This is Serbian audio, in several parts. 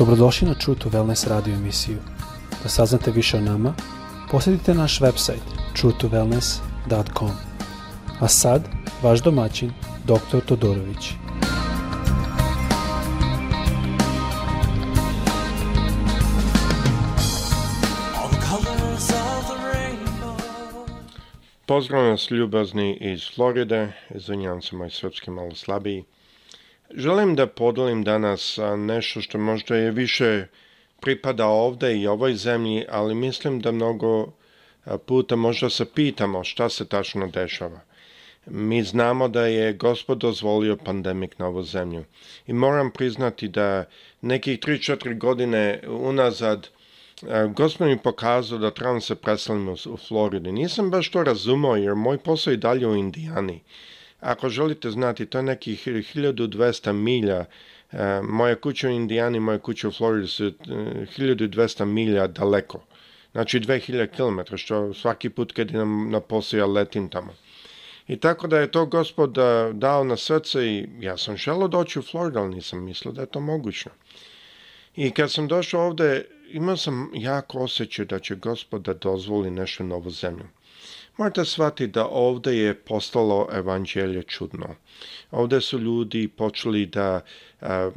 Dobrodošli na True to Wellness radio emisiju. Da saznate više o nama, posjetite naš website truetowellness.com. A sad, vaš domaćin, dr. Todorović. Pozdrav nas ljubazni iz Floride, izvinjam se moj srpski malo slabiji. Želim da podelim danas nešto što možda je više pripada ovde i ovoj zemlji, ali mislim da mnogo puta možda se pitamo šta se tačno dešava. Mi znamo da je gospod dozvolio pandemik na ovu zemlju i moram priznati da nekih 3-4 godine unazad Gospod mi pokazao da trebam se preselim u, Floridi. Nisam baš to razumao jer moj posao je dalje u Indijani. Ako želite znati, to je nekih 1200 milja. E, moja kuća u Indijani, moja kuća u Floridi su 1200 e, milja daleko. Znači 2000 km, što svaki put kad idem na posao ja letim tamo. I tako da je to gospod e, dao na srce i ja sam želo doći u Floridu, ali nisam mislio da je to mogućno. I kad sam došao ovdje, imao sam jako osjećaj da će gospod da dozvoli nešto novu zemlju morate shvati da ovdje je postalo evanđelje čudno. Ovdje su ljudi počeli da eh,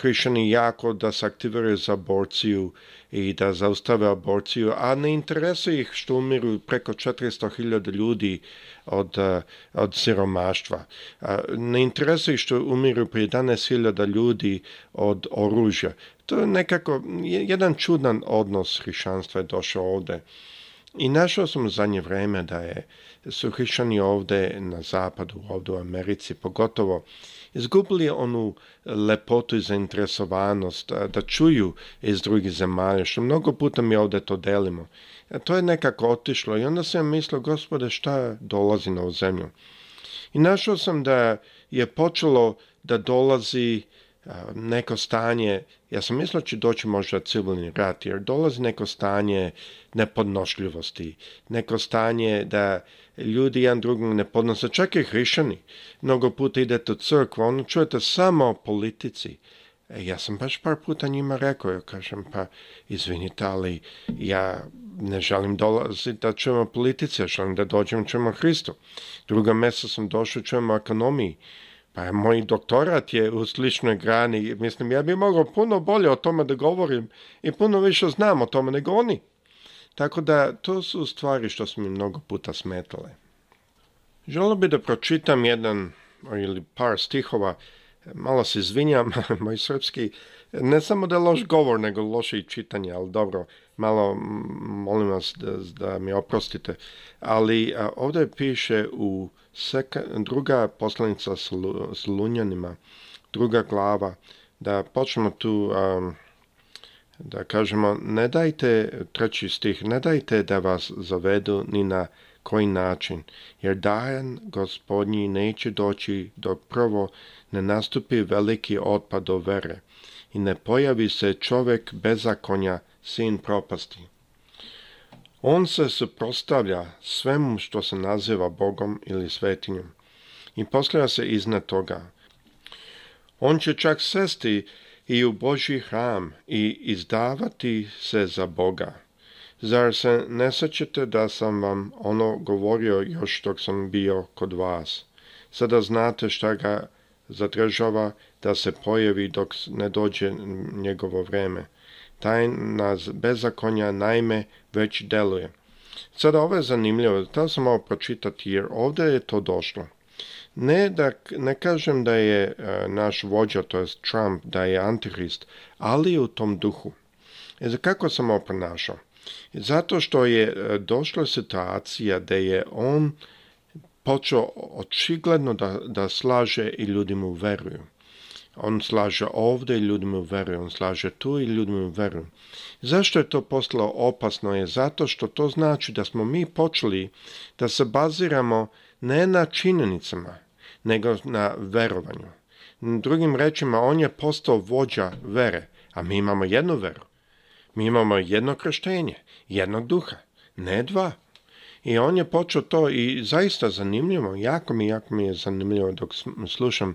hrišćani jako da se aktiviraju za aborciju i da zaustave aborciju, a ne interesuje ih što umiru preko 400.000 ljudi od, eh, od siromaštva. Eh, ne interesuje ih što umiru prije 11.000 ljudi od oružja. To je nekako jedan čudan odnos hrišćanstva je došao ovdje. I našao sam u zadnje vrijeme da je, su hrišćani ovdje na zapadu, ovdje u Americi pogotovo, izgubili onu lepotu i zainteresovanost da čuju iz drugih zemalja, što mnogo puta mi ovdje to delimo. to je nekako otišlo i onda sam mislio, gospode, šta dolazi na ovu zemlju? I našao sam da je počelo da dolazi neko stanje, ja sam mislio će doći možda civilni rat, jer dolazi neko stanje nepodnošljivosti, neko stanje da ljudi jedan drugom ne podnose, čak i hrišani Mnogo puta idete u crkvu, ono čujete samo o politici. E, ja sam baš par puta njima rekao, ja kažem, pa izvinite, ali ja ne želim dolaziti da čujemo politici, ja želim da dođem čujemo Hristu. druga mjesto sam došao čujemo ekonomiji pa moj doktorat je u sličnoj grani. Mislim, ja bi mogao puno bolje o tome da govorim i puno više znam o tome nego oni. Tako da, to su stvari što su mi mnogo puta smetale. Želio bi da pročitam jedan ili par stihova malo se izvinjam, moj srpski, ne samo da je loš govor, nego loše i čitanje, ali dobro, malo molim vas da, da mi oprostite. Ali a, ovdje piše u druga poslanica s, Lunjanima, druga glava, da počnemo tu, da kažemo, ne dajte, treći stih, ne dajte da vas zavedu ni na koji način, jer dan gospodnji neće doći dok prvo ne nastupi veliki otpad do vere i ne pojavi se čovjek bezakonja, sin propasti. On se suprostavlja svemu što se naziva Bogom ili svetinjom i postavlja se iznad toga. On će čak sesti i u Boži hram i izdavati se za Boga. Zar se ne sećate da sam vam ono govorio još dok sam bio kod vas? Sada znate šta ga zadržava da se pojavi dok ne dođe njegovo vreme. Taj nas bezakonja najme već deluje. Sada ovo je zanimljivo, da sam malo pročitati jer ovdje je to došlo. Ne da ne kažem da je e, naš vođa, to je Trump, da je antihrist, ali u tom duhu. E, kako sam ovo pronašao? Zato što je e, došla situacija da je on počeo očigledno da, da slaže i ljudi mu veruju. On slaže ovdje i ljudi mu veruju, on slaže tu i ljudi mu veruju. Zašto je to postalo opasno? Je zato što to znači da smo mi počeli da se baziramo ne na činjenicama, nego na verovanju. Drugim rečima, on je postao vođa vere, a mi imamo jednu veru. Mi imamo jedno krštenje, jednog duha, ne dva. I on je počeo to i zaista zanimljivo, jako mi, jako mi je zanimljivo dok slušam.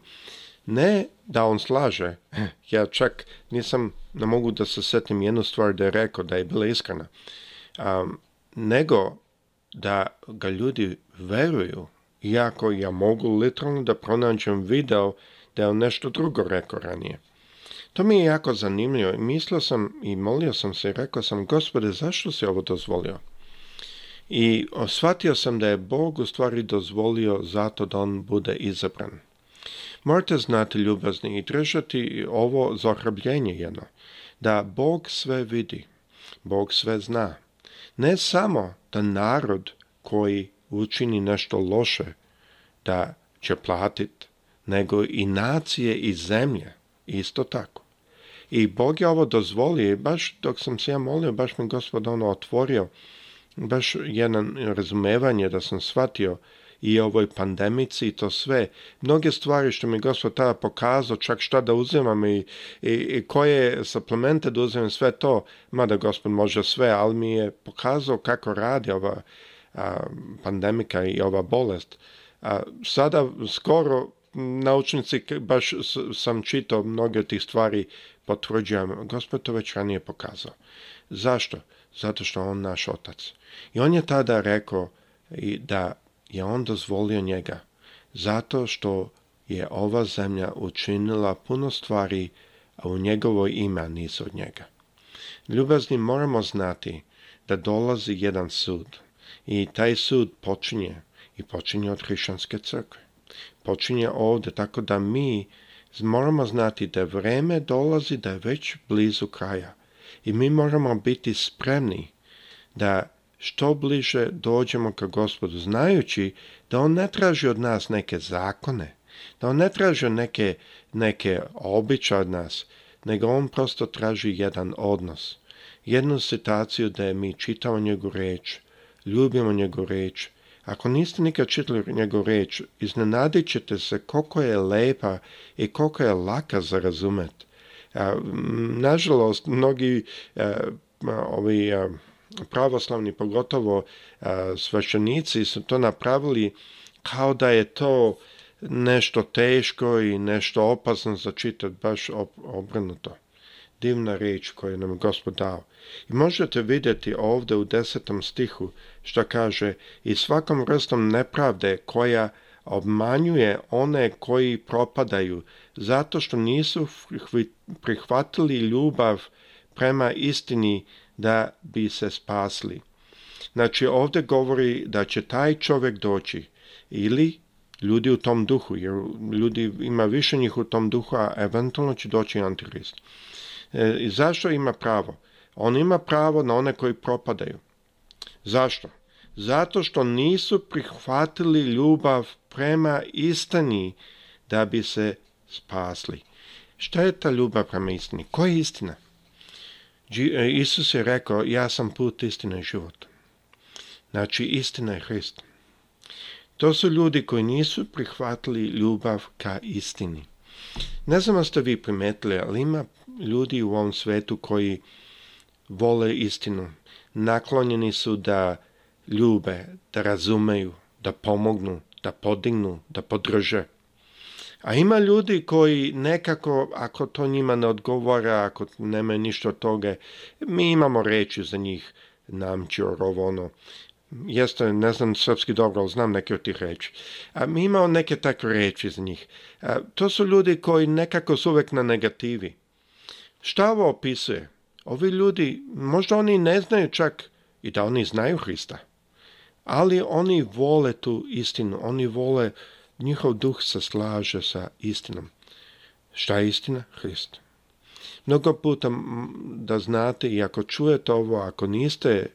Ne da on slaže, ja čak nisam, ne mogu da se setim jednu stvar da je rekao, da je bila iskrena, nego da ga ljudi veruju, iako ja mogu literalno da pronađem video da je on nešto drugo rekao ranije. To mi je jako zanimljivo. Mislio sam i molio sam se i rekao sam, gospode, zašto si ovo dozvolio? I shvatio sam da je Bog u stvari dozvolio zato da on bude izabran. Morate znati ljubazni i držati ovo za jedno. Da Bog sve vidi. Bog sve zna. Ne samo da narod koji učini nešto loše da će platit, nego i nacije i zemlje. Isto tako. I Bog je ovo dozvolio i baš dok sam se ja molio, baš mi gospod ono otvorio baš jedno razumevanje da sam shvatio i ovoj pandemici i to sve. Mnoge stvari što mi gospod tada pokazao, čak šta da uzimam i, i, koje suplemente da uzimam, sve to, mada gospod može sve, ali mi je pokazao kako radi ova pandemika i ova bolest. A, sada skoro naučnici, baš sam čitao mnoge od tih stvari, potvrđujem, gospod to već ranije pokazao. Zašto? Zato što on naš otac. I on je tada rekao da je on dozvolio njega, zato što je ova zemlja učinila puno stvari, a u njegovo ime niz od njega. Ljubazni moramo znati da dolazi jedan sud i taj sud počinje i počinje od hrišćanske crkve počinje ovdje. Tako da mi moramo znati da vrijeme dolazi da je već blizu kraja i mi moramo biti spremni da što bliže dođemo ka gospodu, znajući da on ne traži od nas neke zakone, da on ne traži neke, neke običaje od nas, nego on prosto traži jedan odnos. Jednu situaciju da je mi čitamo njegu reč, ljubimo njegu reč, ako niste nikad čitali njegovu reč, iznenadit ćete se koliko je lepa i koliko je laka za razumet. Nažalost, mnogi ovi pravoslavni, pogotovo svašenici, su to napravili kao da je to nešto teško i nešto opasno za čitat, baš obrnuto divna riječ koju nam Gospod dao. I možete vidjeti ovdje u desetom stihu što kaže i svakom vrstom nepravde koja obmanjuje one koji propadaju zato što nisu prihvatili ljubav prema istini da bi se spasli. Znači ovdje govori da će taj čovjek doći ili ljudi u tom duhu, jer ljudi ima više njih u tom duhu, a eventualno će doći antikrist. E, zašto ima pravo? On ima pravo na one koji propadaju. Zašto? Zato što nisu prihvatili ljubav prema istini da bi se spasli. Šta je ta ljubav prema istini? Koja je istina? E, Isus je rekao, ja sam put istine i života. Znači, istina je Hrist. To su ljudi koji nisu prihvatili ljubav ka istini. Ne znam da ste vi primetili, ali ima ljudi u ovom svetu koji vole istinu. Naklonjeni su da ljube, da razumeju, da pomognu, da podignu, da podrže. A ima ljudi koji nekako, ako to njima ne odgovara, ako nemaju ništa od toga, mi imamo reći za njih će ovo ono jeste, ne znam srpski dobro, ali znam neke od tih reči. A, mi imamo neke takve reči iz njih. to su ljudi koji nekako su uvek na negativi. Šta ovo opisuje? Ovi ljudi, možda oni ne znaju čak i da oni znaju Hrista, ali oni vole tu istinu, oni vole, njihov duh se slaže sa istinom. Šta je istina? Hrist. Mnogo puta da znate i ako čujete ovo, ako niste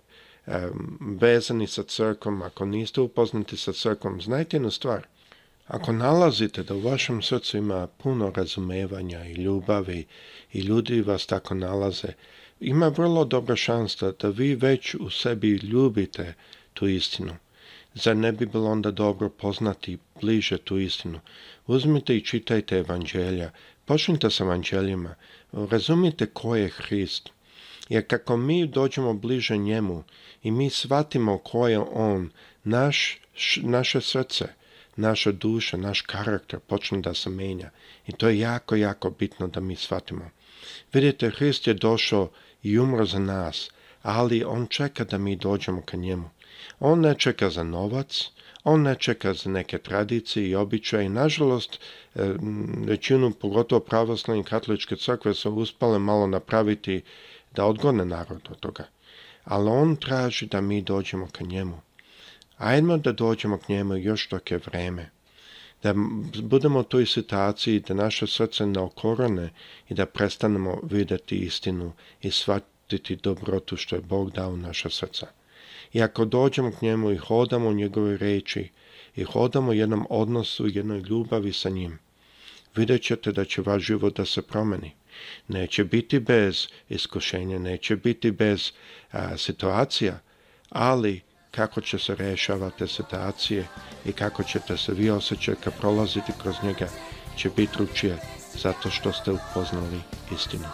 vezani sa crkom, ako niste upoznati sa crkom, znajte jednu stvar. Ako nalazite da u vašem srcu ima puno razumevanja i ljubavi i ljudi vas tako nalaze, ima vrlo dobra šansa da vi već u sebi ljubite tu istinu. Zar ne bi bilo onda dobro poznati bliže tu istinu? Uzmite i čitajte evanđelja, počnite sa evanđeljima, razumite ko je Hrist, jer kako mi dođemo bliže njemu i mi shvatimo ko je on, naš, naše srce, naša duša, naš karakter počne da se menja. I to je jako, jako bitno da mi shvatimo. Vidite, Hrist je došao i umro za nas, ali on čeka da mi dođemo ka njemu. On ne čeka za novac, on ne čeka za neke tradicije i običaje. Nažalost, e, većinu, pogotovo pravoslavne i katoličke crkve, su uspale malo napraviti da odgone narod od toga. Ali on traži da mi dođemo ka njemu. Ajmo da dođemo k njemu još dok je vreme. Da budemo u toj situaciji da naše srce ne okorone i da prestanemo vidjeti istinu i shvatiti dobrotu što je Bog dao u naša srca. I ako dođemo k njemu i hodamo u njegove reči i hodamo u jednom odnosu, jednoj ljubavi sa njim, vidjet ćete da će vaš život da se promeni. Neće biti bez iskušenja, neće biti bez situacija, ali kako će se rješavati situacije i kako ćete se vi osjećati kad prolaziti kroz njega će biti ručije zato što ste upoznali istinu.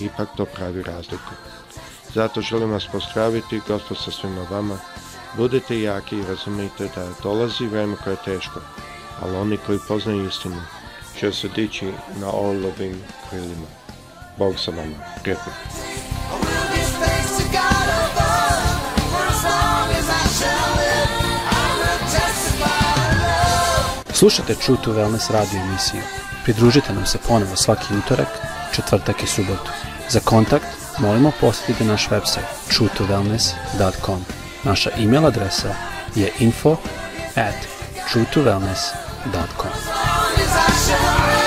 Ipak to pravi razliku. Zato želim vas pozdraviti, gospod sa svima vama. Budite jaki i razumijte da dolazi vreme koje je teško, ali oni koji poznaju istinu će se dići na orlovim krilima. Bog sa vama. Prijetno. Slušate True to Wellness radio emisiju. Pridružite nam se ponovo svaki utorak, četvrtak i subotu. Za kontakt molimo posjetite naš website wellness.com. Naša email adresa je info at fashion.